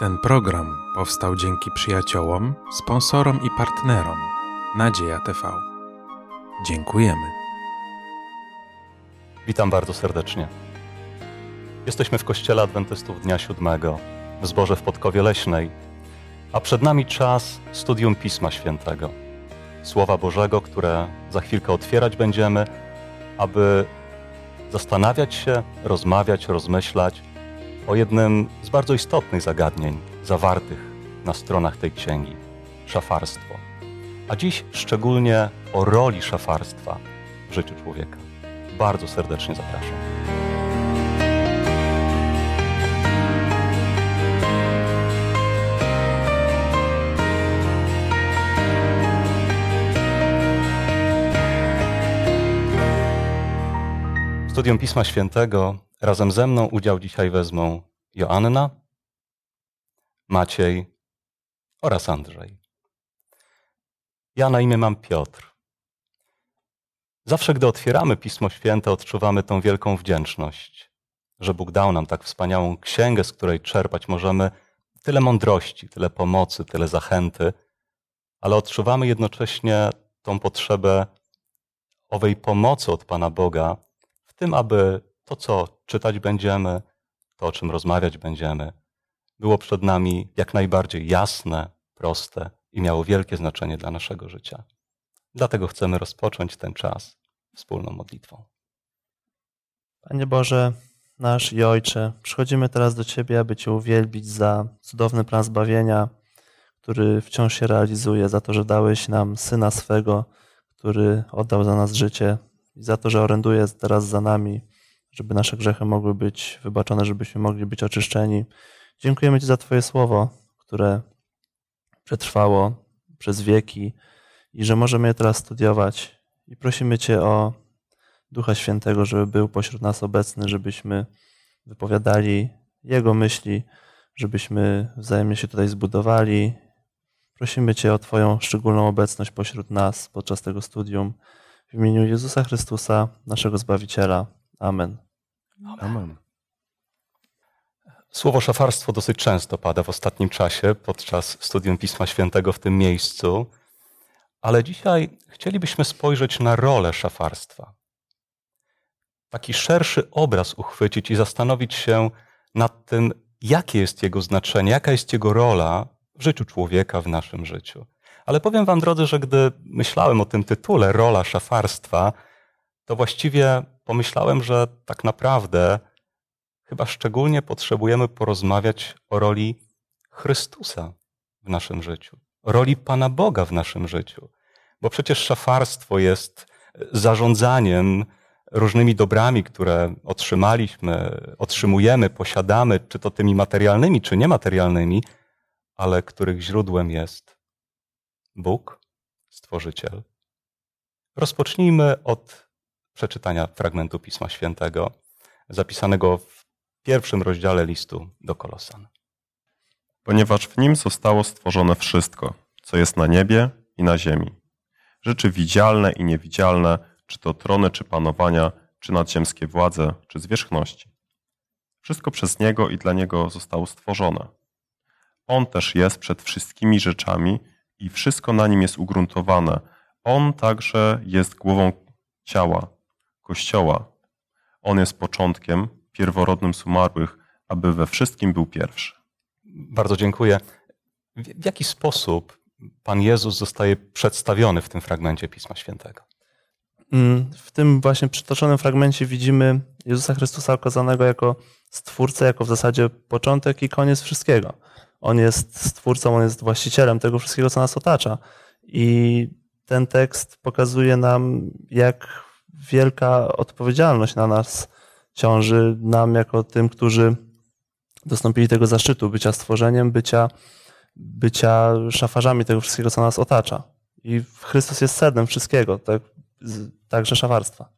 Ten program powstał dzięki przyjaciołom, sponsorom i partnerom Nadzieja TV. Dziękujemy. Witam bardzo serdecznie. Jesteśmy w Kościele Adwentystów Dnia Siódmego w zborze w Podkowie Leśnej, a przed nami czas studium Pisma Świętego. Słowa Bożego, które za chwilkę otwierać będziemy, aby zastanawiać się, rozmawiać, rozmyślać o jednym z bardzo istotnych zagadnień zawartych na stronach tej księgi szafarstwo. A dziś szczególnie o roli szafarstwa w życiu człowieka. Bardzo serdecznie zapraszam. Studium Pisma Świętego razem ze mną udział dzisiaj wezmą Joanna, Maciej oraz Andrzej. Ja na imię mam Piotr. Zawsze, gdy otwieramy Pismo Święte, odczuwamy tą wielką wdzięczność, że Bóg dał nam tak wspaniałą księgę, z której czerpać możemy tyle mądrości, tyle pomocy, tyle zachęty, ale odczuwamy jednocześnie tą potrzebę owej pomocy od Pana Boga w tym, aby to, co czytać będziemy, to, o czym rozmawiać będziemy, było przed nami jak najbardziej jasne, proste i miało wielkie znaczenie dla naszego życia. Dlatego chcemy rozpocząć ten czas wspólną modlitwą. Panie Boże, nasz i Ojcze, przychodzimy teraz do Ciebie, aby Cię uwielbić za cudowny plan zbawienia, który wciąż się realizuje, za to, że dałeś nam Syna swego, który oddał za nas życie i za to, że oręduje teraz za nami, żeby nasze grzechy mogły być wybaczone, żebyśmy mogli być oczyszczeni. Dziękujemy Ci za Twoje słowo, które przetrwało przez wieki i że możemy je teraz studiować. I prosimy Cię o Ducha Świętego, żeby był pośród nas obecny, żebyśmy wypowiadali Jego myśli, żebyśmy wzajemnie się tutaj zbudowali. Prosimy Cię o Twoją szczególną obecność pośród nas podczas tego studium. W imieniu Jezusa Chrystusa, naszego Zbawiciela. Amen. Amen. Słowo szafarstwo dosyć często pada w ostatnim czasie podczas studium Pisma Świętego w tym miejscu, ale dzisiaj chcielibyśmy spojrzeć na rolę szafarstwa. Taki szerszy obraz uchwycić i zastanowić się nad tym, jakie jest jego znaczenie, jaka jest jego rola w życiu człowieka, w naszym życiu. Ale powiem Wam, drodzy, że gdy myślałem o tym tytule Rola szafarstwa, to właściwie pomyślałem, że tak naprawdę chyba szczególnie potrzebujemy porozmawiać o roli Chrystusa w naszym życiu, roli Pana Boga w naszym życiu. Bo przecież szafarstwo jest zarządzaniem różnymi dobrami, które otrzymaliśmy, otrzymujemy, posiadamy, czy to tymi materialnymi, czy niematerialnymi, ale których źródłem jest Bóg, Stworzyciel. Rozpocznijmy od przeczytania fragmentu Pisma Świętego, zapisanego w pierwszym rozdziale listu do Kolosan. Ponieważ w nim zostało stworzone wszystko, co jest na niebie i na ziemi. Rzeczy widzialne i niewidzialne, czy to trony, czy panowania, czy nadziemskie władze, czy zwierzchności. Wszystko przez Niego i dla Niego zostało stworzone. On też jest przed wszystkimi rzeczami i wszystko na nim jest ugruntowane. On także jest głową ciała, Kościoła. On jest początkiem, pierworodnym z umarłych, aby we wszystkim był pierwszy. Bardzo dziękuję. W jaki sposób Pan Jezus zostaje przedstawiony w tym fragmencie Pisma Świętego? Mm, w tym właśnie przytoczonym fragmencie widzimy Jezusa Chrystusa okazanego jako stwórcę, jako w zasadzie początek i koniec wszystkiego. On jest stwórcą, on jest właścicielem tego wszystkiego, co nas otacza. I ten tekst pokazuje nam, jak wielka odpowiedzialność na nas ciąży, nam jako tym, którzy dostąpili tego zaszczytu bycia stworzeniem, bycia, bycia szafarzami tego wszystkiego, co nas otacza. I Chrystus jest sednem wszystkiego, tak, także szafarstwa.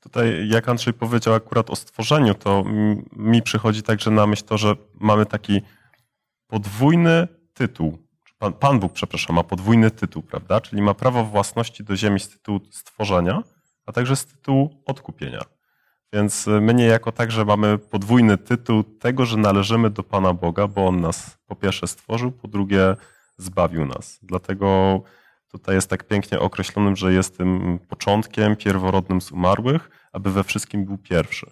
Tutaj, jak Andrzej powiedział akurat o stworzeniu, to mi przychodzi także na myśl to, że mamy taki podwójny tytuł. Pan, Pan Bóg, przepraszam, ma podwójny tytuł, prawda? Czyli ma prawo własności do ziemi z tytułu stworzenia, a także z tytułu odkupienia. Więc my niejako także mamy podwójny tytuł tego, że należymy do Pana Boga, bo On nas po pierwsze stworzył, po drugie zbawił nas. Dlatego tutaj jest tak pięknie określonym, że jest tym początkiem pierworodnym z umarłych, aby we wszystkim był pierwszy.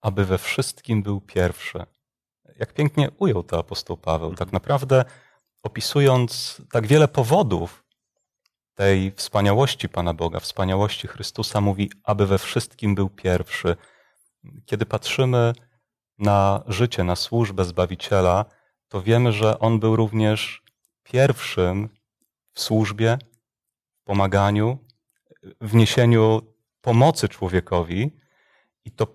Aby we wszystkim był pierwszy. Jak pięknie ujął to apostoł Paweł. Tak naprawdę opisując tak wiele powodów tej wspaniałości Pana Boga, wspaniałości Chrystusa, mówi, aby we wszystkim był pierwszy. Kiedy patrzymy na życie, na służbę Zbawiciela, to wiemy, że On był również pierwszym w służbie, w pomaganiu, w niesieniu pomocy człowiekowi. I to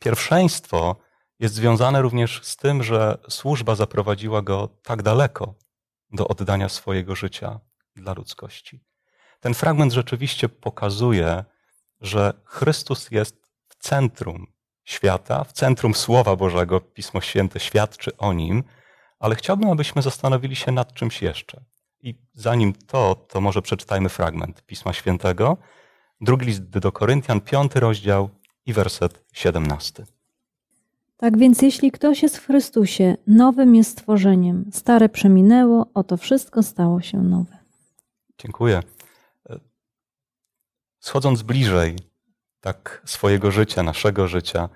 pierwszeństwo jest związane również z tym, że służba zaprowadziła go tak daleko do oddania swojego życia dla ludzkości. Ten fragment rzeczywiście pokazuje, że Chrystus jest w centrum świata, w centrum Słowa Bożego. Pismo Święte świadczy o nim, ale chciałbym, abyśmy zastanowili się nad czymś jeszcze. I zanim to, to może przeczytajmy fragment Pisma Świętego. Drugi list do Koryntian, piąty rozdział i werset siedemnasty. Tak więc jeśli ktoś jest w Chrystusie, nowym jest stworzeniem. Stare przeminęło, oto wszystko stało się nowe. Dziękuję. Schodząc bliżej tak swojego życia, naszego życia,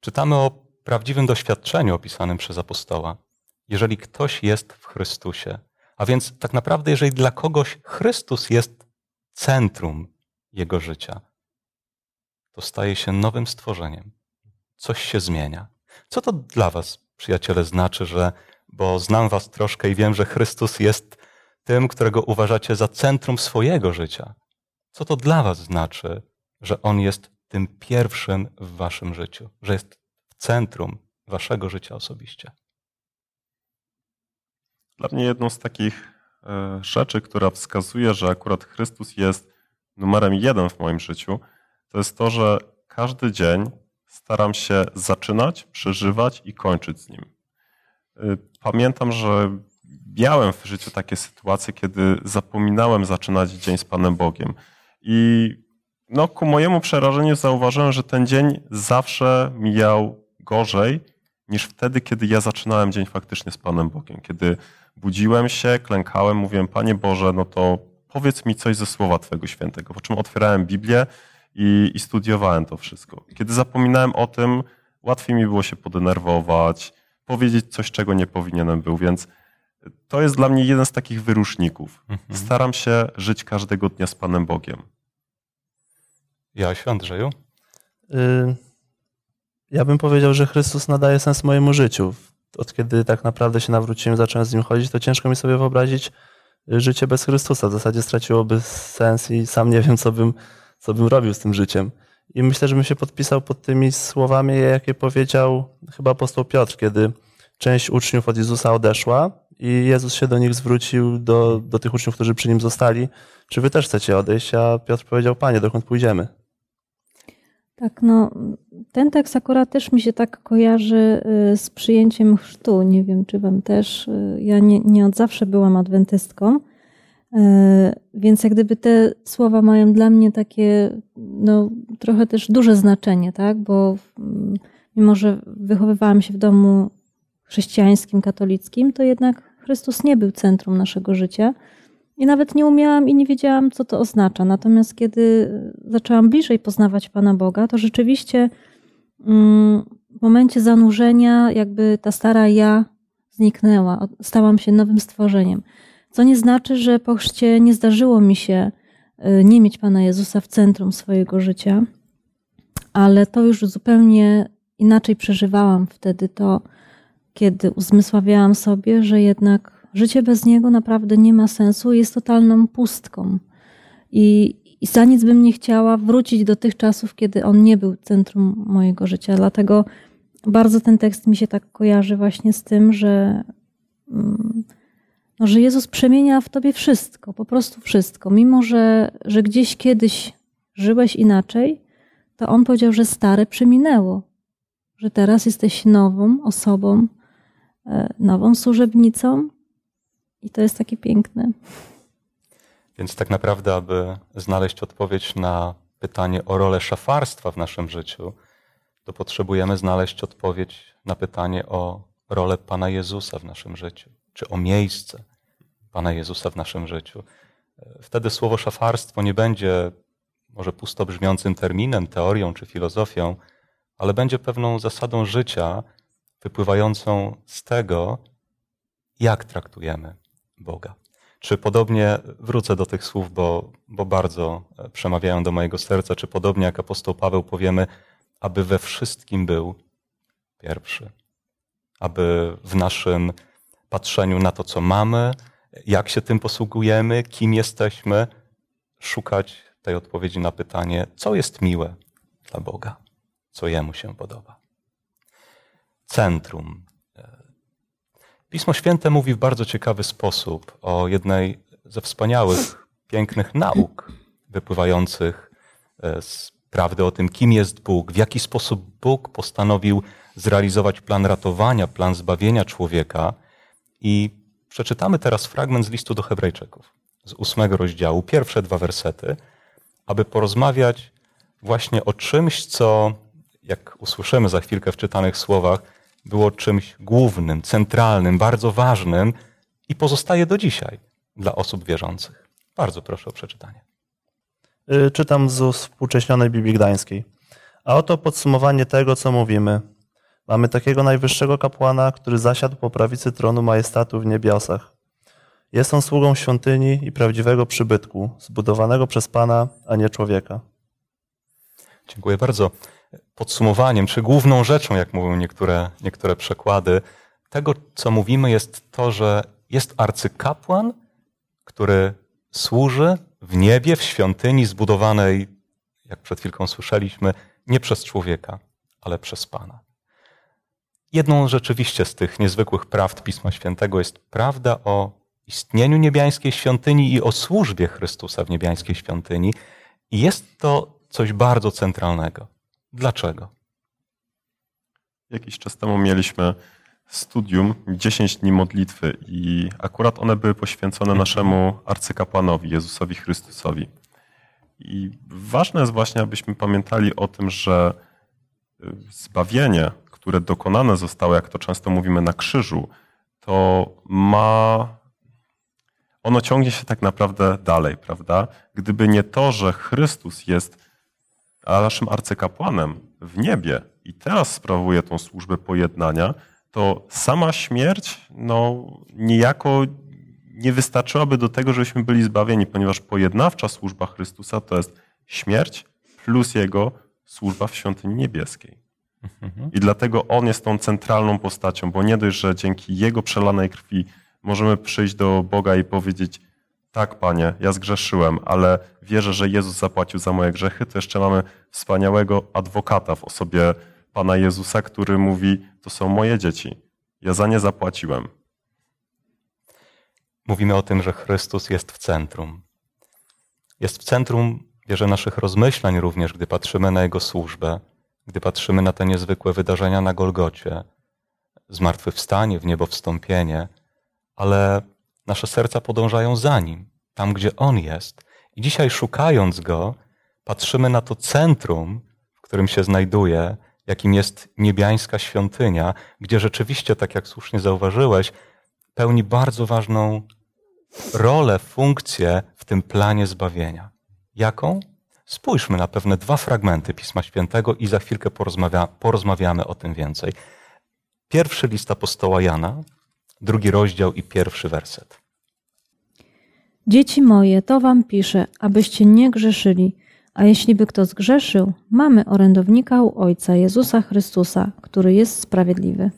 czytamy o prawdziwym doświadczeniu opisanym przez apostoła. Jeżeli ktoś jest w Chrystusie, a więc tak naprawdę, jeżeli dla kogoś Chrystus jest centrum jego życia, to staje się nowym stworzeniem. Coś się zmienia. Co to dla Was, przyjaciele, znaczy, że, bo znam Was troszkę i wiem, że Chrystus jest tym, którego uważacie za centrum swojego życia? Co to dla Was znaczy, że On jest tym pierwszym w Waszym życiu, że jest w centrum Waszego życia osobiście? Dla mnie jedną z takich e, rzeczy, która wskazuje, że akurat Chrystus jest numerem jeden w moim życiu, to jest to, że każdy dzień staram się zaczynać, przeżywać i kończyć z nim. E, pamiętam, że miałem w życiu takie sytuacje, kiedy zapominałem zaczynać dzień z Panem Bogiem. I no, ku mojemu przerażeniu zauważyłem, że ten dzień zawsze mijał gorzej niż wtedy, kiedy ja zaczynałem dzień faktycznie z Panem Bogiem. Kiedy budziłem się, klękałem, mówiłem, Panie Boże, no to powiedz mi coś ze Słowa Twojego Świętego. Po czym otwierałem Biblię i, i studiowałem to wszystko. Kiedy zapominałem o tym, łatwiej mi było się podenerwować, powiedzieć coś, czego nie powinienem był, więc to jest dla mnie jeden z takich wyruszników. Mhm. Staram się żyć każdego dnia z Panem Bogiem. Jasiu, Andrzeju? Y, ja bym powiedział, że Chrystus nadaje sens mojemu życiu. Od kiedy tak naprawdę się nawróciłem, zacząłem z Nim chodzić, to ciężko mi sobie wyobrazić życie bez Chrystusa. W zasadzie straciłoby sens i sam nie wiem, co bym, co bym robił z tym życiem. I myślę, że bym się podpisał pod tymi słowami, jakie powiedział chyba apostoł Piotr, kiedy część uczniów od Jezusa odeszła i Jezus się do nich zwrócił, do, do tych uczniów, którzy przy nim zostali. Czy wy też chcecie odejść? A Piotr powiedział, panie, dokąd pójdziemy? Tak, no ten tekst akurat też mi się tak kojarzy y, z przyjęciem chrztu. Nie wiem, czy wam też. Y, ja nie, nie od zawsze byłam adwentystką, więc jak gdyby te słowa mają dla mnie takie, no trochę też duże znaczenie, tak? Bo mm, mimo, że wychowywałam się w domu chrześcijańskim, katolickim, to jednak Chrystus nie był centrum naszego życia. I nawet nie umiałam i nie wiedziałam, co to oznacza. Natomiast kiedy zaczęłam bliżej poznawać Pana Boga, to rzeczywiście mm, w momencie zanurzenia, jakby ta stara ja zniknęła, stałam się nowym stworzeniem. Co nie znaczy, że po chrzcie nie zdarzyło mi się y, nie mieć Pana Jezusa w centrum swojego życia, ale to już zupełnie inaczej przeżywałam wtedy to, kiedy uzmysławiałam sobie, że jednak życie bez Niego naprawdę nie ma sensu, jest totalną pustką. I, I za nic bym nie chciała wrócić do tych czasów, kiedy On nie był centrum mojego życia. Dlatego bardzo ten tekst mi się tak kojarzy właśnie z tym, że, mm, no, że Jezus przemienia w tobie wszystko, po prostu wszystko. Mimo, że, że gdzieś kiedyś żyłeś inaczej, to On powiedział, że stare przeminęło, że teraz jesteś nową osobą, E, nową służebnicą i to jest takie piękne. Więc tak naprawdę, aby znaleźć odpowiedź na pytanie o rolę szafarstwa w naszym życiu, to potrzebujemy znaleźć odpowiedź na pytanie o rolę Pana Jezusa w naszym życiu, czy o miejsce Pana Jezusa w naszym życiu. Wtedy słowo szafarstwo nie będzie może pusto brzmiącym terminem, teorią czy filozofią, ale będzie pewną zasadą życia wypływającą z tego, jak traktujemy Boga. Czy podobnie, wrócę do tych słów, bo, bo bardzo przemawiają do mojego serca, czy podobnie jak apostoł Paweł powiemy, aby we wszystkim był pierwszy, aby w naszym patrzeniu na to, co mamy, jak się tym posługujemy, kim jesteśmy, szukać tej odpowiedzi na pytanie, co jest miłe dla Boga, co Jemu się podoba. Centrum. Pismo Święte mówi w bardzo ciekawy sposób o jednej ze wspaniałych, pięknych nauk wypływających e, z prawdy o tym, kim jest Bóg, w jaki sposób Bóg postanowił zrealizować plan ratowania, plan zbawienia człowieka. I przeczytamy teraz fragment z listu do Hebrajczyków, z ósmego rozdziału, pierwsze dwa wersety, aby porozmawiać właśnie o czymś, co, jak usłyszymy za chwilkę w czytanych słowach, było czymś głównym, centralnym, bardzo ważnym i pozostaje do dzisiaj dla osób wierzących. Bardzo proszę o przeczytanie. Y, czytam z współcześnionej Biblii Gdańskiej. A oto podsumowanie tego, co mówimy. Mamy takiego najwyższego kapłana, który zasiadł po prawicy tronu majestatu w niebiosach. Jest on sługą świątyni i prawdziwego przybytku, zbudowanego przez Pana, a nie człowieka. Dziękuję bardzo. Podsumowaniem, czy główną rzeczą, jak mówią niektóre, niektóre przekłady, tego, co mówimy, jest to, że jest arcykapłan, który służy w niebie, w świątyni zbudowanej, jak przed chwilką słyszeliśmy, nie przez człowieka, ale przez Pana. Jedną rzeczywiście z tych niezwykłych prawd Pisma Świętego jest prawda o istnieniu niebiańskiej świątyni i o służbie Chrystusa w niebiańskiej świątyni. I jest to coś bardzo centralnego. Dlaczego? Jakiś czas temu mieliśmy studium 10 dni modlitwy i akurat one były poświęcone naszemu arcykapłanowi, Jezusowi Chrystusowi. I ważne jest właśnie, abyśmy pamiętali o tym, że y, zbawienie, które dokonane zostało, jak to często mówimy, na krzyżu, to ma. Ono ciągnie się tak naprawdę dalej, prawda? Gdyby nie to, że Chrystus jest naszym arcykapłanem w niebie i teraz sprawuje tą służbę pojednania, to sama śmierć no, niejako nie wystarczyłaby do tego, żebyśmy byli zbawieni, ponieważ pojednawcza służba Chrystusa to jest śmierć plus Jego służba w świątyni niebieskiej. I dlatego On jest tą centralną postacią, bo nie dość, że dzięki Jego przelanej krwi możemy przyjść do Boga i powiedzieć tak, Panie, ja zgrzeszyłem, ale wierzę, że Jezus zapłacił za moje grzechy, to jeszcze mamy wspaniałego adwokata w osobie Pana Jezusa, który mówi, to są moje dzieci, ja za nie zapłaciłem. Mówimy o tym, że Chrystus jest w centrum. Jest w centrum, wierzę, naszych rozmyślań również, gdy patrzymy na Jego służbę, gdy patrzymy na te niezwykłe wydarzenia na Golgocie, zmartwychwstanie, w niebo wstąpienie, ale nasze serca podążają za Nim, tam gdzie On jest. I dzisiaj szukając Go, patrzymy na to centrum, w którym się znajduje, jakim jest niebiańska świątynia, gdzie rzeczywiście, tak jak słusznie zauważyłeś, pełni bardzo ważną rolę, funkcję w tym planie zbawienia. Jaką? Spójrzmy na pewne dwa fragmenty Pisma Świętego i za chwilkę porozmawia, porozmawiamy o tym więcej. Pierwszy list apostoła Jana, drugi rozdział i pierwszy werset. Dzieci moje, to wam piszę, abyście nie grzeszyli. A jeśli by kto zgrzeszył, mamy orędownika u Ojca Jezusa Chrystusa, który jest sprawiedliwy.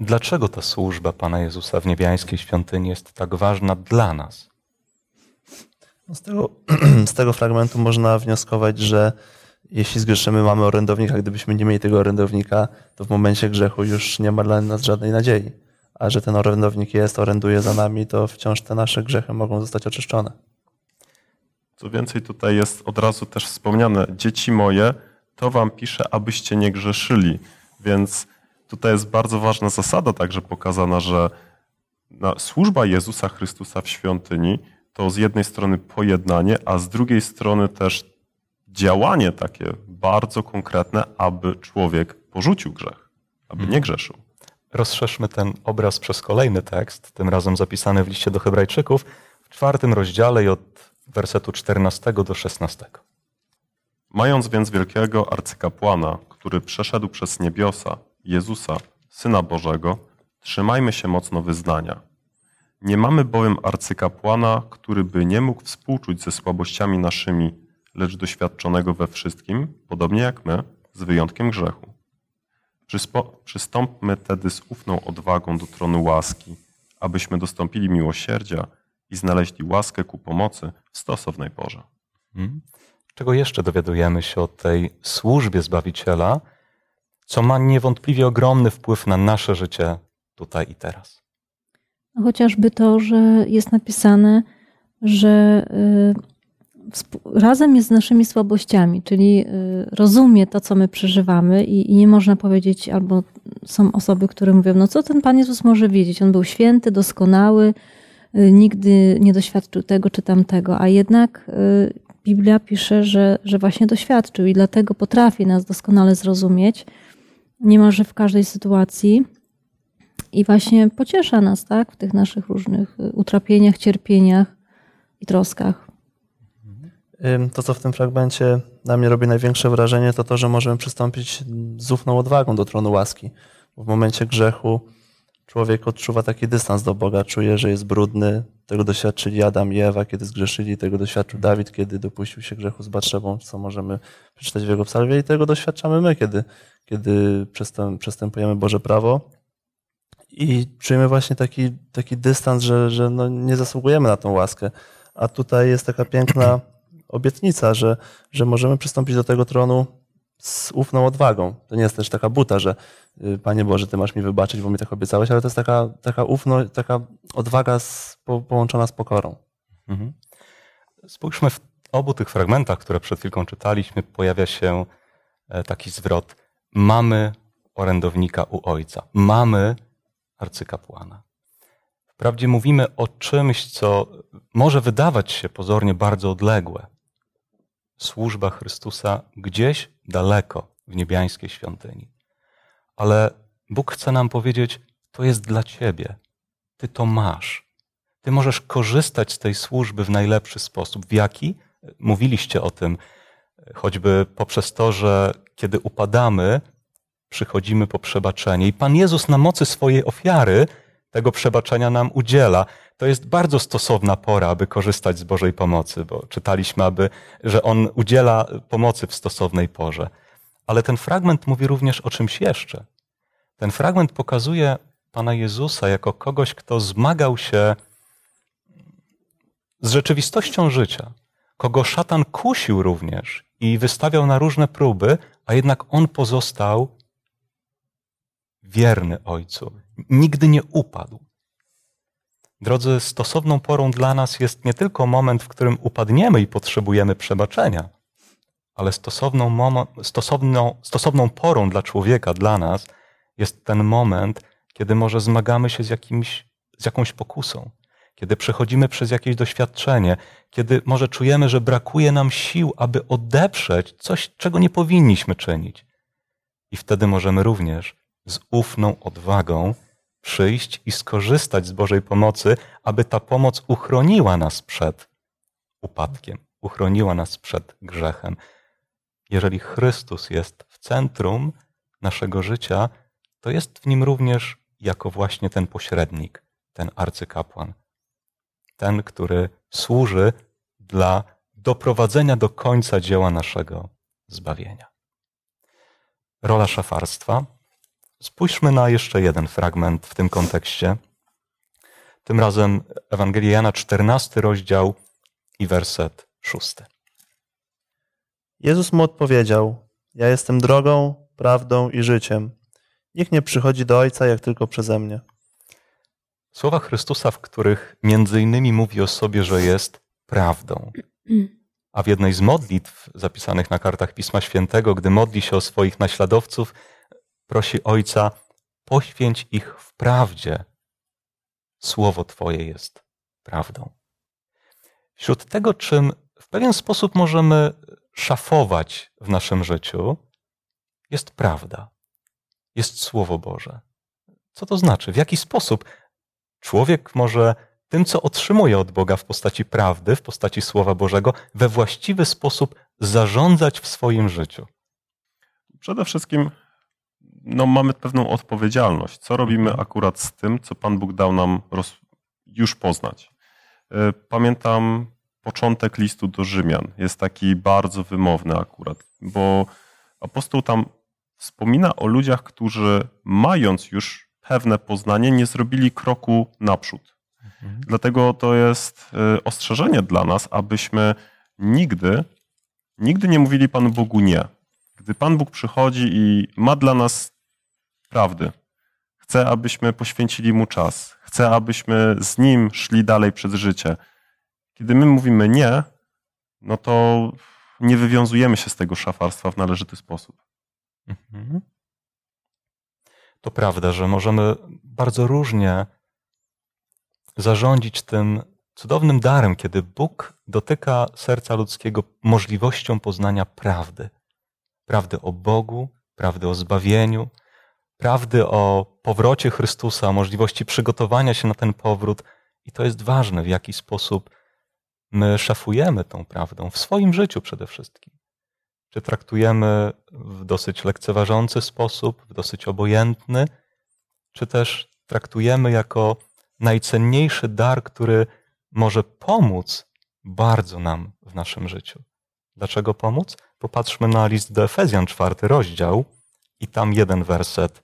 Dlaczego ta służba Pana Jezusa w niebiańskiej świątyni jest tak ważna dla nas? No z, tego, z tego fragmentu można wnioskować, że jeśli zgrzeszymy, mamy orędownika. Gdybyśmy nie mieli tego orędownika, to w momencie grzechu już nie ma dla nas żadnej nadziei. A że ten orędownik jest, oręduje za nami, to wciąż te nasze grzechy mogą zostać oczyszczone. Co więcej, tutaj jest od razu też wspomniane, dzieci moje, to wam piszę, abyście nie grzeszyli. Więc tutaj jest bardzo ważna zasada także pokazana, że służba Jezusa Chrystusa w świątyni to z jednej strony pojednanie, a z drugiej strony też działanie takie bardzo konkretne, aby człowiek porzucił grzech, aby nie grzeszył. Rozszerzmy ten obraz przez kolejny tekst, tym razem zapisany w liście do Hebrajczyków, w czwartym rozdziale i od wersetu 14 do 16. Mając więc wielkiego arcykapłana, który przeszedł przez niebiosa, Jezusa, Syna Bożego, trzymajmy się mocno wyznania. Nie mamy bowiem arcykapłana, który by nie mógł współczuć ze słabościami naszymi, lecz doświadczonego we wszystkim, podobnie jak my, z wyjątkiem grzechu. Przystąpmy tedy z ufną odwagą do tronu łaski, abyśmy dostąpili miłosierdzia i znaleźli łaskę ku pomocy w stosownej porze. Hmm? Czego jeszcze dowiadujemy się o tej służbie Zbawiciela, co ma niewątpliwie ogromny wpływ na nasze życie tutaj i teraz? Chociażby to, że jest napisane, że y, razem jest z naszymi słabościami, czyli y, rozumie to, co my przeżywamy i, i nie można powiedzieć, albo są osoby, które mówią, no co ten Pan Jezus może wiedzieć? On był święty, doskonały, y, nigdy nie doświadczył tego czy tamtego, a jednak Biblia pisze, że, że właśnie doświadczył i dlatego potrafi nas doskonale zrozumieć, niemalże w każdej sytuacji i właśnie pociesza nas tak, w tych naszych różnych y, utrapieniach, cierpieniach i troskach. To, co w tym fragmencie na mnie robi największe wrażenie, to to, że możemy przystąpić z ufną odwagą do tronu łaski. Bo w momencie grzechu człowiek odczuwa taki dystans do Boga, czuje, że jest brudny. Tego doświadczyli Adam i Ewa, kiedy zgrzeszyli, tego doświadczył Dawid, kiedy dopuścił się grzechu z Batrzebą, co możemy przeczytać w jego psalmie i tego doświadczamy my, kiedy, kiedy przestęp- przestępujemy Boże prawo. I czujemy właśnie taki, taki dystans, że, że no nie zasługujemy na tą łaskę. A tutaj jest taka piękna obietnica, że, że możemy przystąpić do tego tronu z ufną odwagą. To nie jest też taka buta, że y, Panie Boże, Ty masz mi wybaczyć, bo mi tak obiecałeś, ale to jest taka, taka ufność, taka odwaga z, po, połączona z pokorą. Mhm. Spójrzmy w obu tych fragmentach, które przed chwilką czytaliśmy, pojawia się e, taki zwrot. Mamy orędownika u Ojca. Mamy arcykapłana. Wprawdzie mówimy o czymś, co może wydawać się pozornie bardzo odległe. Służba Chrystusa gdzieś daleko w niebiańskiej świątyni. Ale Bóg chce nam powiedzieć, to jest dla Ciebie. Ty to masz. Ty możesz korzystać z tej służby w najlepszy sposób. W jaki? Mówiliście o tym, choćby poprzez to, że kiedy upadamy, przychodzimy po przebaczenie. I Pan Jezus na mocy swojej ofiary tego przebaczenia nam udziela. To jest bardzo stosowna pora, aby korzystać z Bożej pomocy, bo czytaliśmy, aby, że On udziela pomocy w stosownej porze. Ale ten fragment mówi również o czymś jeszcze. Ten fragment pokazuje Pana Jezusa jako kogoś, kto zmagał się z rzeczywistością życia, kogo szatan kusił również i wystawiał na różne próby, a jednak on pozostał wierny Ojcu. Nigdy nie upadł. Drodzy, stosowną porą dla nas jest nie tylko moment, w którym upadniemy i potrzebujemy przebaczenia, ale stosowną, stosowną, stosowną porą dla człowieka, dla nas, jest ten moment, kiedy może zmagamy się z, jakimś, z jakąś pokusą, kiedy przechodzimy przez jakieś doświadczenie, kiedy może czujemy, że brakuje nam sił, aby odeprzeć coś, czego nie powinniśmy czynić. I wtedy możemy również z ufną odwagą przyjść i skorzystać z Bożej pomocy, aby ta pomoc uchroniła nas przed upadkiem, uchroniła nas przed grzechem. Jeżeli Chrystus jest w centrum naszego życia, to jest w nim również jako właśnie ten pośrednik, ten arcykapłan, ten, który służy dla doprowadzenia do końca dzieła naszego zbawienia. Rola szafarstwa. Spójrzmy na jeszcze jeden fragment w tym kontekście. Tym razem Ewangelia Jana, 14 rozdział i werset 6. Jezus mu odpowiedział: Ja jestem drogą, prawdą i życiem. Nikt nie przychodzi do Ojca jak tylko przeze mnie. Słowa Chrystusa, w których między innymi mówi o sobie, że jest prawdą. A w jednej z modlitw zapisanych na kartach Pisma Świętego, gdy modli się o swoich naśladowców, prosi Ojca, poświęć ich w prawdzie. Słowo Twoje jest prawdą. Wśród tego, czym w pewien sposób możemy szafować w naszym życiu, jest prawda, jest Słowo Boże. Co to znaczy? W jaki sposób człowiek może tym, co otrzymuje od Boga w postaci prawdy, w postaci Słowa Bożego, we właściwy sposób zarządzać w swoim życiu? Przede wszystkim no, mamy pewną odpowiedzialność. Co robimy akurat z tym, co Pan Bóg dał nam roz, już poznać? E, pamiętam początek listu do Rzymian. Jest taki bardzo wymowny akurat, bo apostoł tam wspomina o ludziach, którzy mając już pewne poznanie, nie zrobili kroku naprzód. Mhm. Dlatego to jest e, ostrzeżenie dla nas, abyśmy nigdy, nigdy nie mówili Panu Bogu nie. Gdy Pan Bóg przychodzi i ma dla nas prawdy, chce, abyśmy poświęcili Mu czas, chce, abyśmy z Nim szli dalej przez życie. Kiedy my mówimy nie, no to nie wywiązujemy się z tego szafarstwa w należyty sposób. Mhm. To prawda, że możemy bardzo różnie zarządzić tym cudownym darem, kiedy Bóg dotyka serca ludzkiego możliwością poznania prawdy. Prawdy o Bogu, prawdy o zbawieniu, prawdy o powrocie Chrystusa, możliwości przygotowania się na ten powrót. I to jest ważne, w jaki sposób my szafujemy tą prawdą w swoim życiu przede wszystkim. Czy traktujemy w dosyć lekceważący sposób, w dosyć obojętny, czy też traktujemy jako najcenniejszy dar, który może pomóc bardzo nam w naszym życiu. Dlaczego pomóc? Popatrzmy na list do Efezjan, czwarty rozdział i tam jeden werset,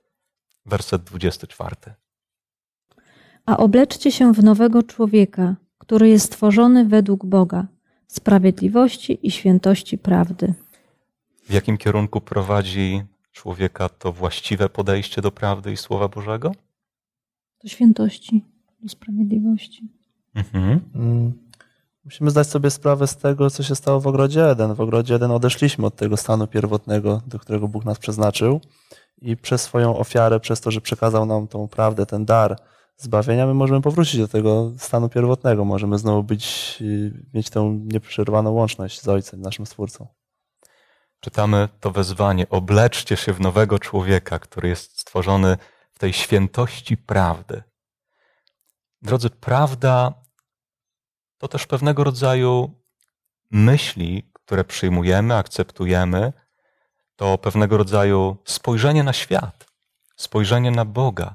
werset 24. A obleczcie się w nowego człowieka, który jest stworzony według Boga, sprawiedliwości i świętości prawdy. W jakim kierunku prowadzi człowieka to właściwe podejście do prawdy i Słowa Bożego? Do świętości, do sprawiedliwości. Mhm. Mm. Musimy zdać sobie sprawę z tego, co się stało w ogrodzie Eden. W ogrodzie Eden odeszliśmy od tego stanu pierwotnego, do którego Bóg nas przeznaczył i przez swoją ofiarę, przez to, że przekazał nam tą prawdę, ten dar zbawienia, my możemy powrócić do tego stanu pierwotnego. Możemy znowu być, y, mieć tę nieprzerwaną łączność z Ojcem, naszym Stwórcą czytamy to wezwanie: obleczcie się w nowego człowieka, który jest stworzony w tej świętości prawdy. Drodzy, prawda to też pewnego rodzaju myśli, które przyjmujemy, akceptujemy, to pewnego rodzaju spojrzenie na świat, spojrzenie na Boga.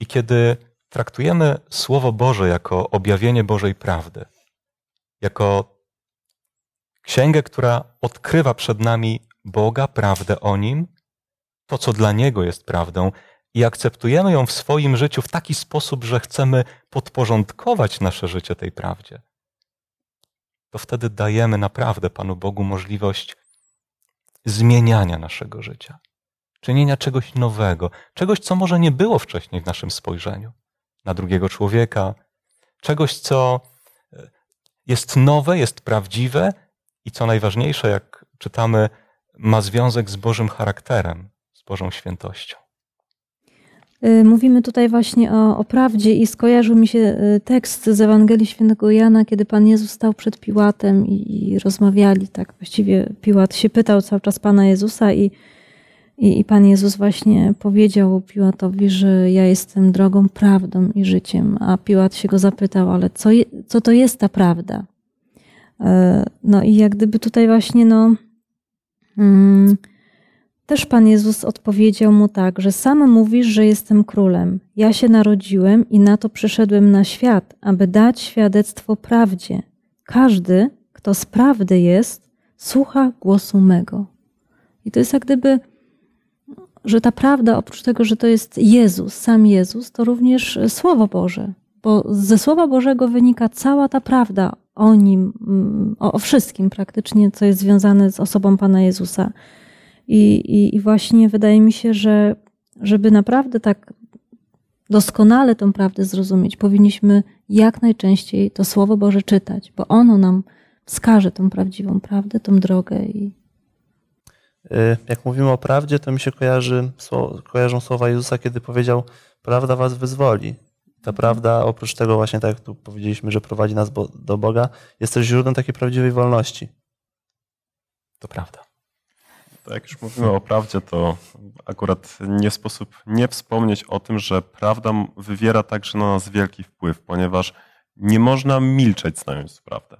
I kiedy traktujemy Słowo Boże jako objawienie Bożej prawdy, jako Księgę, która odkrywa przed nami Boga, prawdę o Nim, to, co dla Niego jest prawdą, i akceptujemy ją w swoim życiu w taki sposób, że chcemy podporządkować nasze życie tej prawdzie, to wtedy dajemy naprawdę Panu Bogu możliwość zmieniania naszego życia, czynienia czegoś nowego, czegoś, co może nie było wcześniej w naszym spojrzeniu na drugiego człowieka, czegoś, co jest nowe, jest prawdziwe i co najważniejsze, jak czytamy, ma związek z Bożym charakterem, z Bożą świętością. Y, mówimy tutaj właśnie o, o, prawdzie i skojarzył mi się y, tekst z Ewangelii Świętego Jana, kiedy Pan Jezus stał przed Piłatem i, i rozmawiali, tak właściwie Piłat się pytał cały czas Pana Jezusa i, i, i Pan Jezus właśnie powiedział Piłatowi, że ja jestem drogą, prawdą i życiem, a Piłat się go zapytał, ale co, je, co to jest ta prawda? E, no i jak gdyby tutaj właśnie, no, mm, też Pan Jezus odpowiedział mu tak, że sam mówisz, że jestem królem. Ja się narodziłem i na to przyszedłem na świat, aby dać świadectwo prawdzie. Każdy, kto z prawdy jest, słucha głosu mego. I to jest jak gdyby, że ta prawda, oprócz tego, że to jest Jezus, sam Jezus, to również Słowo Boże. Bo ze Słowa Bożego wynika cała ta prawda o nim, mm, o, o wszystkim praktycznie, co jest związane z osobą Pana Jezusa. I, i, I, właśnie wydaje mi się, że żeby naprawdę tak doskonale tą prawdę zrozumieć, powinniśmy jak najczęściej to Słowo Boże czytać, bo ono nam wskaże tą prawdziwą prawdę, tą drogę. I... Y, jak mówimy o prawdzie, to mi się kojarzy, kojarzą słowa Jezusa, kiedy powiedział: Prawda was wyzwoli. Ta prawda, oprócz tego właśnie tak jak tu powiedzieliśmy, że prowadzi nas do Boga, jest też źródłem takiej prawdziwej wolności. To prawda. Jak już mówimy o prawdzie, to akurat nie sposób nie wspomnieć o tym, że prawda wywiera także na nas wielki wpływ, ponieważ nie można milczeć znając prawdę.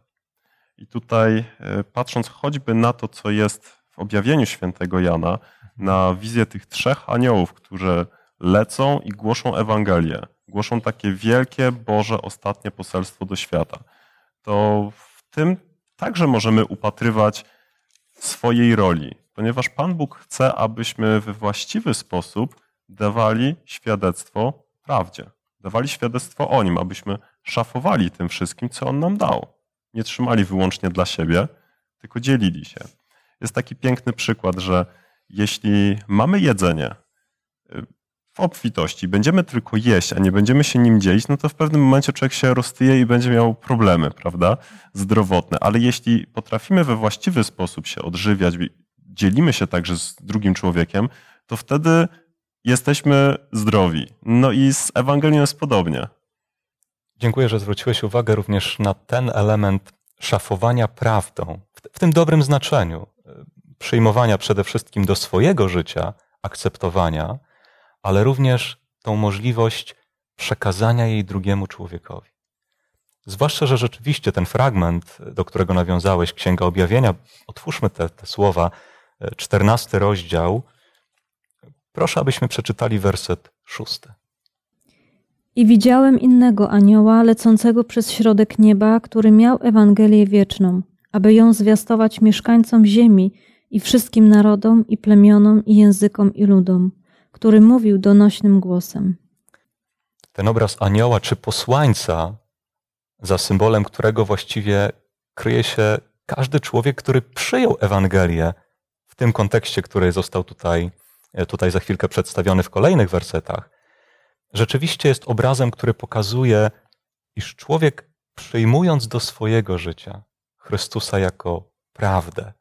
I tutaj e, patrząc choćby na to, co jest w objawieniu świętego Jana, na wizję tych trzech aniołów, którzy lecą i głoszą Ewangelię, głoszą takie wielkie Boże ostatnie poselstwo do świata, to w tym także możemy upatrywać swojej roli, ponieważ Pan Bóg chce, abyśmy we właściwy sposób dawali świadectwo prawdzie. Dawali świadectwo o Nim, abyśmy szafowali tym wszystkim, co On nam dał. Nie trzymali wyłącznie dla siebie, tylko dzielili się. Jest taki piękny przykład, że jeśli mamy jedzenie y, w obfitości, będziemy tylko jeść, a nie będziemy się nim dzielić, no to w pewnym momencie człowiek się roztyje i będzie miał problemy, prawda, zdrowotne. Ale jeśli potrafimy we właściwy sposób się odżywiać, dzielimy się także z drugim człowiekiem, to wtedy jesteśmy zdrowi. No i z Ewangelią jest podobnie. Dziękuję, że zwróciłeś uwagę również na ten element szafowania prawdą, w tym dobrym znaczeniu, przyjmowania przede wszystkim do swojego życia, akceptowania, ale również tą możliwość przekazania jej drugiemu człowiekowi. Zwłaszcza, że rzeczywiście ten fragment, do którego nawiązałeś, Księga Objawienia, otwórzmy te, te słowa, czternasty rozdział. Proszę, abyśmy przeczytali werset szósty. I widziałem innego anioła lecącego przez środek nieba, który miał Ewangelię wieczną, aby ją zwiastować mieszkańcom ziemi i wszystkim narodom i plemionom i językom i ludom, który mówił donośnym głosem. Ten obraz anioła czy posłańca, za symbolem którego właściwie kryje się każdy człowiek, który przyjął Ewangelię tym kontekście, który został tutaj, tutaj za chwilkę przedstawiony w kolejnych wersetach, rzeczywiście jest obrazem, który pokazuje, iż człowiek przyjmując do swojego życia Chrystusa jako prawdę,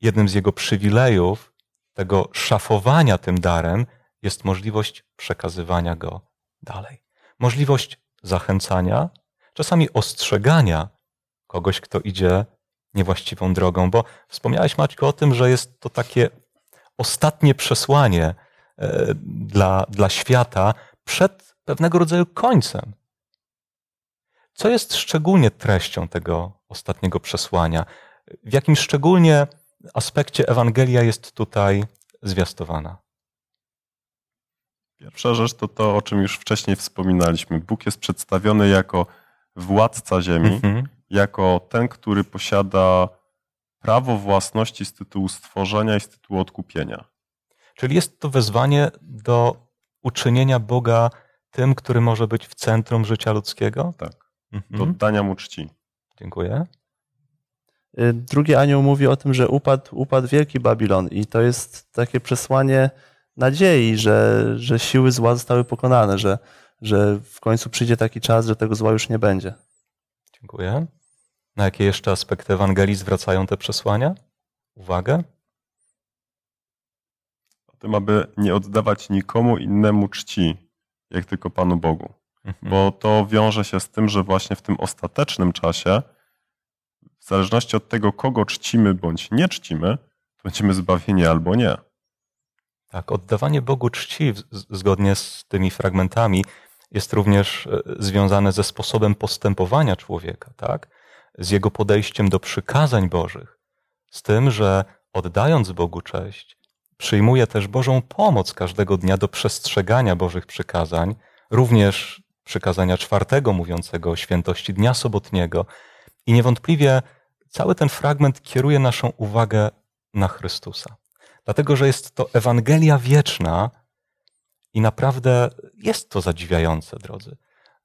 jednym z jego przywilejów, tego szafowania tym darem, jest możliwość przekazywania go dalej. Możliwość zachęcania, czasami ostrzegania kogoś, kto idzie niewłaściwą drogą, bo wspomniałeś, Maćku, o tym, że jest to takie ostatnie przesłanie e, dla, dla świata przed pewnego rodzaju końcem. Co jest szczególnie treścią tego ostatniego przesłania? W jakim szczególnie aspekcie Ewangelia jest tutaj zwiastowana? Pierwsza rzecz to to, o czym już wcześniej wspominaliśmy. Bóg jest przedstawiony jako władca ziemi, mhm. Jako ten, który posiada prawo własności z tytułu stworzenia i z tytułu odkupienia. Czyli jest to wezwanie do uczynienia Boga tym, który może być w centrum życia ludzkiego? Tak. Mhm. Do oddania mu czci. Dziękuję. Y, drugi anioł mówi o tym, że upadł, upadł wielki Babilon i to jest takie przesłanie nadziei, że, że siły zła zostały pokonane, że, że w końcu przyjdzie taki czas, że tego zła już nie będzie. Dziękuję. Na jakie jeszcze aspekty Ewangelii zwracają te przesłania? Uwagę? O tym, aby nie oddawać nikomu innemu czci, jak tylko Panu Bogu. Mhm. Bo to wiąże się z tym, że właśnie w tym ostatecznym czasie w zależności od tego, kogo czcimy bądź nie czcimy, będziemy zbawieni albo nie. Tak, oddawanie Bogu czci zgodnie z tymi fragmentami jest również e, związane ze sposobem postępowania człowieka, tak? Z jego podejściem do przykazań Bożych, z tym, że oddając Bogu cześć, przyjmuje też Bożą pomoc każdego dnia do przestrzegania Bożych przykazań, również przykazania czwartego mówiącego o świętości dnia sobotniego. I niewątpliwie cały ten fragment kieruje naszą uwagę na Chrystusa. Dlatego, że jest to Ewangelia wieczna i naprawdę jest to zadziwiające, drodzy,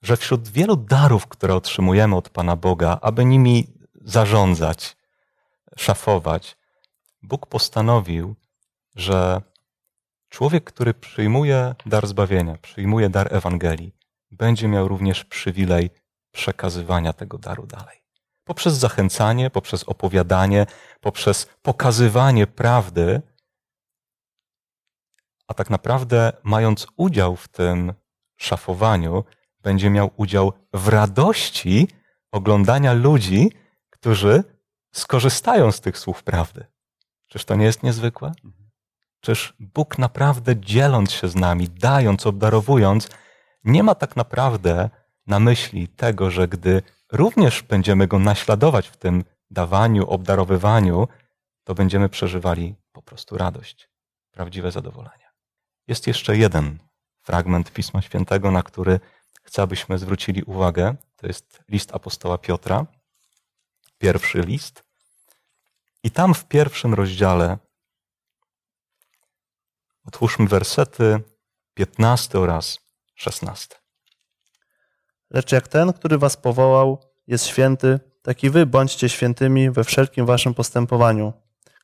że wśród wielu darów, które otrzymujemy od Pana Boga, aby nimi zarządzać, szafować, Bóg postanowił, że człowiek, który przyjmuje dar zbawienia, przyjmuje dar Ewangelii, będzie miał również przywilej przekazywania tego daru dalej. Poprzez zachęcanie, poprzez opowiadanie, poprzez pokazywanie prawdy, a tak naprawdę, mając udział w tym szafowaniu, będzie miał udział w radości oglądania ludzi, którzy skorzystają z tych słów prawdy. Czyż to nie jest niezwykłe? Czyż Bóg naprawdę dzieląc się z nami, dając, obdarowując, nie ma tak naprawdę na myśli tego, że gdy również będziemy Go naśladować w tym dawaniu, obdarowywaniu, to będziemy przeżywali po prostu radość, prawdziwe zadowolenie. Jest jeszcze jeden fragment Pisma Świętego, na który chcę, abyśmy zwrócili uwagę. To jest list apostoła Piotra, pierwszy list. I tam w pierwszym rozdziale otwórzmy wersety 15 oraz 16. Lecz jak ten, który was powołał, jest święty, tak i wy bądźcie świętymi we wszelkim waszym postępowaniu,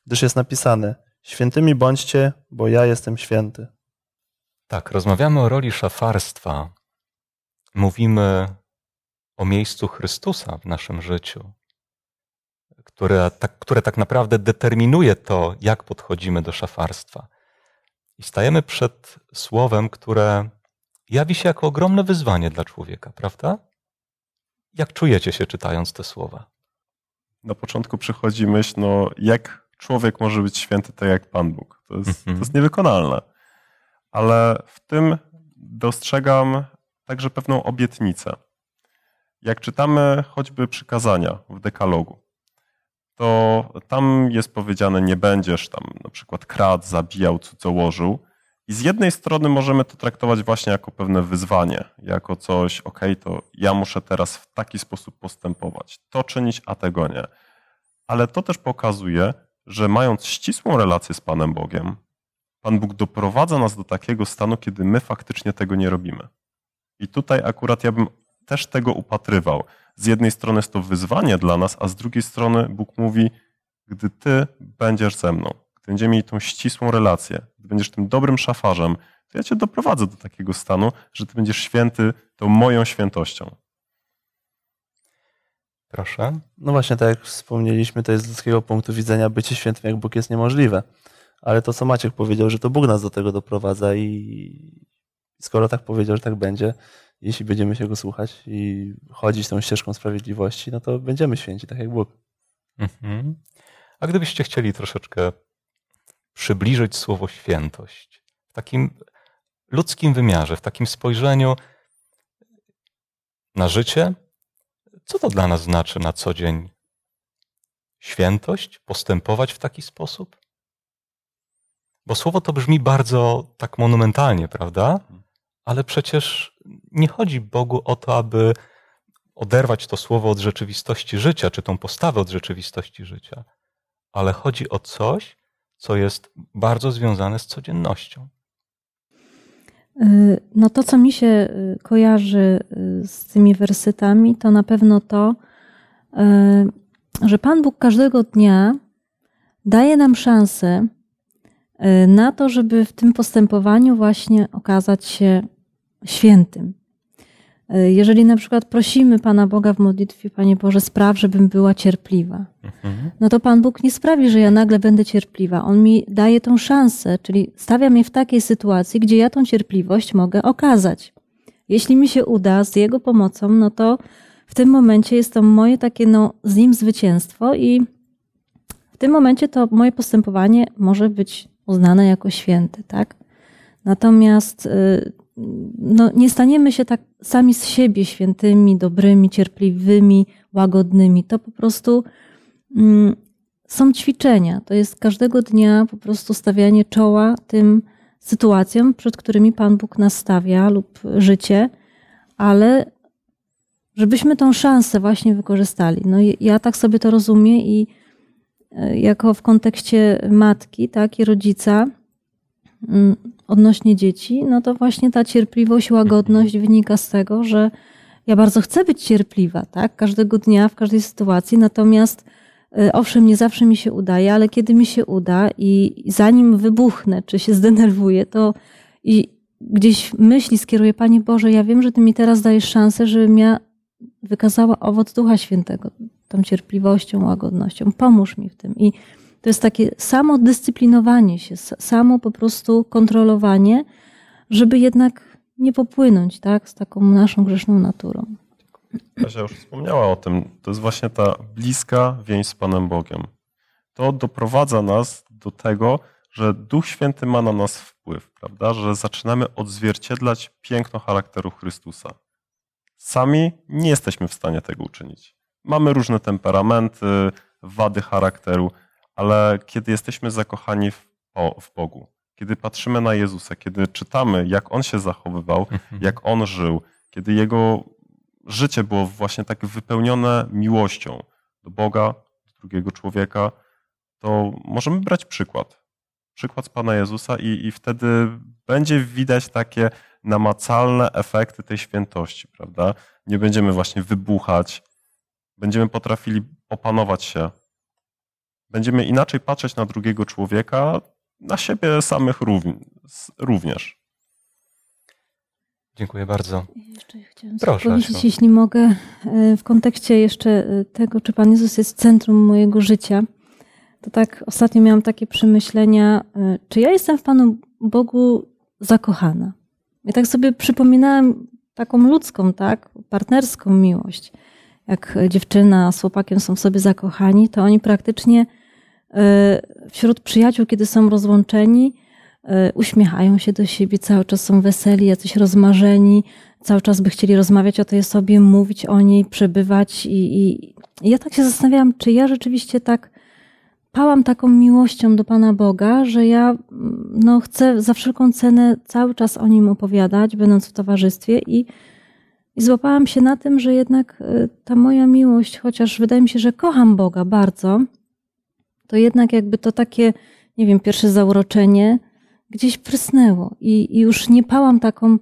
gdyż jest napisane: Świętymi bądźcie, bo ja jestem święty. Tak, rozmawiamy o roli szafarstwa. Mówimy o miejscu Chrystusa w naszym życiu, które tak, które tak naprawdę determinuje to, jak podchodzimy do szafarstwa. I stajemy przed słowem, które jawi się jako ogromne wyzwanie dla człowieka, prawda? Jak czujecie się czytając te słowa? Na początku przychodzi myśl, no jak człowiek może być święty tak jak Pan Bóg? To jest, Mhm. to jest niewykonalne. Ale w tym dostrzegam także pewną obietnicę. Jak czytamy choćby przykazania w dekalogu, to tam jest powiedziane, nie będziesz tam na przykład kradł, zabijał, cudzołożył. I z jednej strony możemy to traktować właśnie jako pewne wyzwanie, jako coś, ok, to ja muszę teraz w taki sposób postępować, to czynić, a tego nie. Ale to też pokazuje, że mając ścisłą relację z Panem Bogiem, Pan Bóg doprowadza nas do takiego stanu, kiedy my faktycznie tego nie robimy. I tutaj akurat ja bym też tego upatrywał. Z jednej strony jest to wyzwanie dla nas, a z drugiej strony Bóg mówi, gdy Ty będziesz ze mną, gdy będziemy mieli tą ścisłą relację, gdy będziesz tym dobrym szafarzem, to ja Cię doprowadzę do takiego stanu, że Ty będziesz święty tą moją świętością. Proszę. No właśnie, tak jak wspomnieliśmy, to jest z ludzkiego punktu widzenia bycie świętym jak Bóg jest niemożliwe. Ale to, co Maciek powiedział, że to Bóg nas do tego doprowadza i skoro tak powiedział, że tak będzie, jeśli będziemy się Go słuchać i chodzić tą ścieżką sprawiedliwości, no to będziemy święci, tak jak Bóg. Mhm. A gdybyście chcieli troszeczkę przybliżyć słowo świętość w takim ludzkim wymiarze, w takim spojrzeniu na życie, co to dla nas znaczy na co dzień świętość, postępować w taki sposób? Bo słowo to brzmi bardzo tak monumentalnie, prawda? Ale przecież nie chodzi Bogu o to, aby oderwać to słowo od rzeczywistości życia, czy tą postawę od rzeczywistości życia, ale chodzi o coś, co jest bardzo związane z codziennością. Y, No to, co mi się y, kojarzy y, z tymi wersytami, to na pewno to, że Pan Bóg każdego dnia daje nam szansę na to, żeby w tym postępowaniu właśnie okazać się świętym. Y, Jeżeli na przykład prosimy Pana Boga w modlitwie, Panie Boże, spraw, żebym była cierpliwa, Mhm. no to Pan Bóg nie sprawi, że ja nagle będę cierpliwa. On mi daje tą szansę, czyli stawia mnie w takiej sytuacji, gdzie ja tą cierpliwość mogę okazać. Jeśli mi się uda z Jego pomocą, no to w tym momencie jest to moje takie no, z Nim zwycięstwo i w tym momencie to moje postępowanie może być uznane jako święte, tak? Natomiast y, no, nie staniemy się tak sami z siebie świętymi, dobrymi, cierpliwymi, łagodnymi. To po prostu mm, są ćwiczenia. To jest każdego dnia po prostu stawianie czoła tym sytuacjom, przed którymi Pan Bóg nas stawia lub życie, ale żebyśmy tą szansę właśnie wykorzystali. No, ja tak sobie to rozumiem i e, jako w kontekście matki, tak, i rodzica odnośnie dzieci, no to właśnie ta cierpliwość, łagodność wynika z tego, że ja bardzo chcę być cierpliwa, tak, każdego dnia, w każdej sytuacji, natomiast y, owszem, nie zawsze mi się udaje, ale kiedy mi się uda i zanim wybuchnę, czy się zdenerwuję, to i gdzieś myśli skieruję, Panie Boże, ja wiem, że Ty mi teraz dajesz szansę, żebym ja wykazała owoc Ducha Świętego, tą cierpliwością, łagodnością. Pomóż mi w tym. I to jest takie samo dyscyplinowanie się, samo po prostu kontrolowanie, żeby jednak nie popłynąć tak, z taką naszą grzeszną naturą. Kasia już wspomniała o tym. To jest właśnie ta bliska więź z Panem Bogiem. To doprowadza nas do tego, że Duch Święty ma na nas wpływ, prawda? Że zaczynamy odzwierciedlać piękno charakteru Chrystusa. Sami nie jesteśmy w stanie tego uczynić. Mamy różne temperamenty, wady charakteru, ale kiedy jesteśmy zakochani w, w Bogu, kiedy patrzymy na Jezusa, kiedy czytamy, jak On się zachowywał, Mhm. jak On żył, kiedy Jego życie było właśnie tak wypełnione miłością do Boga, do drugiego człowieka, to możemy brać przykład. Przykład z Pana Jezusa i, i wtedy będzie widać takie namacalne efekty tej świętości, prawda? Nie będziemy właśnie wybuchać, będziemy potrafili opanować się, będziemy inaczej patrzeć na drugiego człowieka, na siebie samych również. Dziękuję bardzo. Jeszcze chciałam Proszę, powiedzieć, Asiu. jeśli mogę, e, w kontekście jeszcze e, tego, czy Pan Jezus jest centrum mojego życia, to tak ostatnio miałam takie przemyślenia, e, czy ja jestem w Panu Bogu zakochana? I tak sobie przypominałam taką ludzką, tak, partnerską miłość. Jak dziewczyna z chłopakiem są w sobie zakochani, to oni praktycznie wśród przyjaciół, kiedy są rozłączeni, e, uśmiechają się do siebie, cały czas są weseli, jacyś rozmarzeni, cały czas by chcieli rozmawiać o tej osobie, mówić o niej, przebywać. I, i, ja tak się zastanawiałam, czy ja rzeczywiście tak pałam taką miłością do Pana Boga, że ja no, chcę za wszelką cenę cały czas o nim opowiadać, będąc w towarzystwie i, i złapałam się na tym, że jednak y, ta moja miłość, chociaż wydaje mi się, że kocham Boga bardzo, to jednak jakby to takie, nie wiem, pierwsze zauroczenie gdzieś prysnęło i, i już nie pałam taką,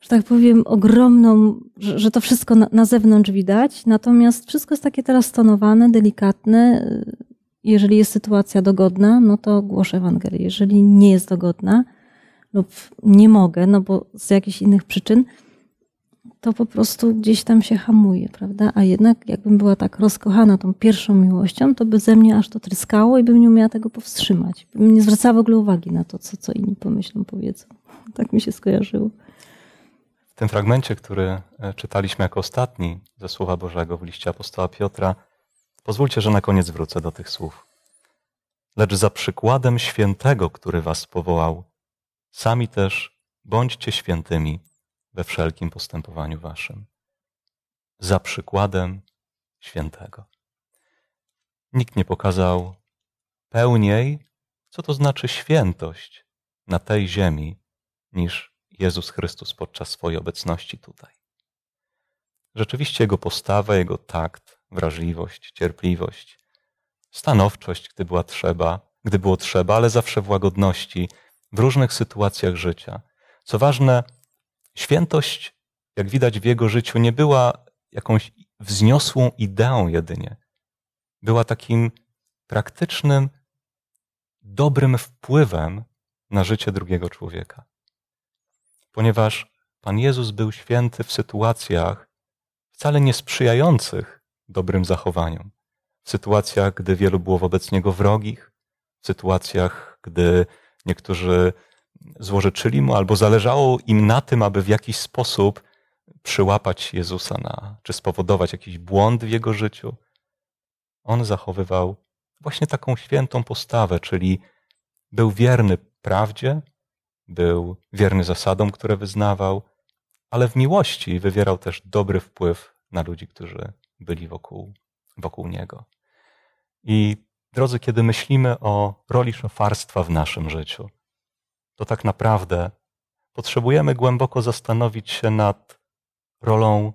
że tak powiem, ogromną, że, że to wszystko na, na zewnątrz widać, natomiast wszystko jest takie teraz stonowane, delikatne. Jeżeli jest sytuacja dogodna, no to głoszę Ewangelię. Jeżeli nie jest dogodna lub nie mogę, no bo z jakichś innych przyczyn, to po prostu gdzieś tam się hamuje, prawda? A jednak jakbym była tak rozkochana tą pierwszą miłością, to by ze mnie aż to tryskało i bym nie umiała tego powstrzymać. Bym nie zwracała w ogóle uwagi na to, co, co inni pomyślą, powiedzą. Tak mi się skojarzyło. W tym fragmencie, który e, czytaliśmy jako ostatni ze Słowa Bożego w liście apostoła Piotra, pozwólcie, że na koniec wrócę do tych słów. Lecz za przykładem świętego, który was powołał, sami też bądźcie świętymi we wszelkim postępowaniu waszym. Za przykładem świętego. Nikt nie pokazał pełniej, co to znaczy świętość na tej ziemi, niż Jezus Chrystus podczas swojej obecności tutaj. Rzeczywiście Jego postawa, Jego takt, wrażliwość, cierpliwość, stanowczość, gdy była trzeba, gdy było trzeba, ale zawsze w łagodności, w różnych sytuacjach życia. Co ważne, świętość, jak widać w Jego życiu, nie była jakąś wzniosłą ideą jedynie. Była takim praktycznym, dobrym wpływem na życie drugiego człowieka. Ponieważ Pan Jezus był święty w sytuacjach wcale nie sprzyjających dobrym zachowaniom. W sytuacjach, gdy wielu było wobec Niego wrogich, w sytuacjach, gdy niektórzy złożyczyli Mu albo zależało im na tym, aby w jakiś sposób przyłapać Jezusa na, czy spowodować jakiś błąd w Jego życiu. On zachowywał właśnie taką świętą postawę, czyli był wierny prawdzie, był wierny zasadom, które wyznawał, ale w miłości wywierał też dobry wpływ na ludzi, którzy byli wokół, wokół niego. I drodzy, kiedy myślimy o roli szofarstwa w naszym życiu, to tak naprawdę potrzebujemy głęboko zastanowić się nad rolą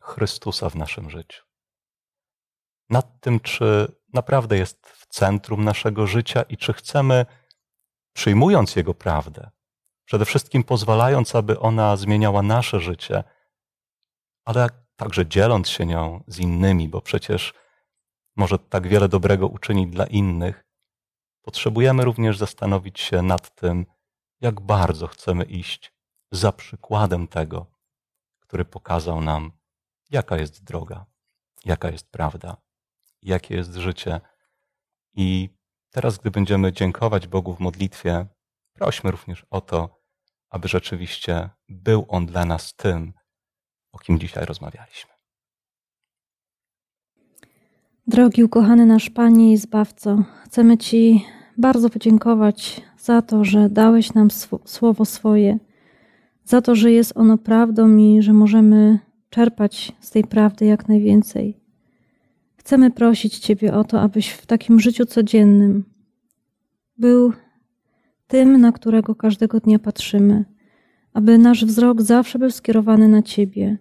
Chrystusa w naszym życiu. Nad tym, czy naprawdę jest w centrum naszego życia i czy chcemy, przyjmując Jego prawdę, przede wszystkim pozwalając, aby ona zmieniała nasze życie, ale także dzieląc się nią z innymi, bo przecież może tak wiele dobrego uczynić dla innych, potrzebujemy również zastanowić się nad tym, jak bardzo chcemy iść za przykładem tego, który pokazał nam, jaka jest droga, jaka jest prawda, jakie jest życie. I teraz, gdy będziemy dziękować Bogu w modlitwie, prośmy również o to, aby rzeczywiście był On dla nas tym, o kim dzisiaj rozmawialiśmy. Drogi ukochany nasz Panie i Zbawco, chcemy Ci bardzo podziękować za to, że dałeś nam sw- słowo swoje, za to, że jest ono prawdą i że możemy czerpać z tej prawdy jak najwięcej. Chcemy prosić Ciebie o to, abyś w takim życiu codziennym był tym, na którego każdego dnia patrzymy, aby nasz wzrok zawsze był skierowany na Ciebie,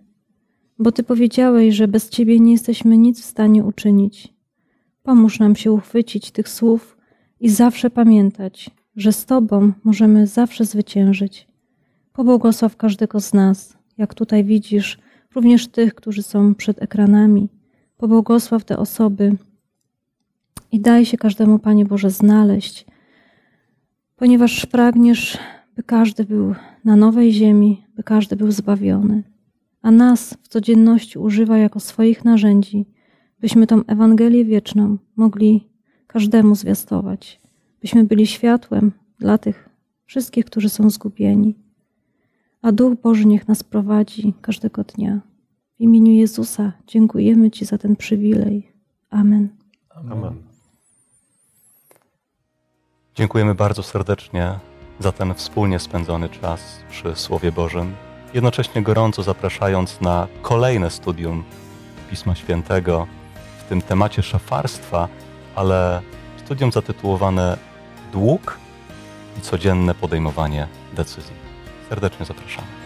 bo Ty powiedziałeś, że bez Ciebie nie jesteśmy nic w stanie uczynić. Pomóż nam się uchwycić tych słów i zawsze pamiętać, że z Tobą możemy zawsze zwyciężyć. Pobłogosław każdego z nas, jak tutaj widzisz, również tych, którzy są przed ekranami. Pobłogosław te osoby i daj się każdemu, Panie Boże, znaleźć, ponieważ pragniesz, by każdy był na nowej ziemi, by każdy był zbawiony. A nas w codzienności używa jako swoich narzędzi, byśmy tą Ewangelię wieczną mogli każdemu zwiastować, byśmy byli światłem dla tych wszystkich, którzy są zgubieni. A Duch Boży niech nas prowadzi każdego dnia. W imieniu Jezusa dziękujemy Ci za ten przywilej. Amen. Amen. Dziękujemy bardzo serdecznie za ten wspólnie spędzony czas przy Słowie Bożym, jednocześnie gorąco zapraszając na kolejne studium Pisma Świętego w tym temacie szafarstwa, ale studium zatytułowane Dług i codzienne podejmowanie decyzji. Serdecznie zapraszamy.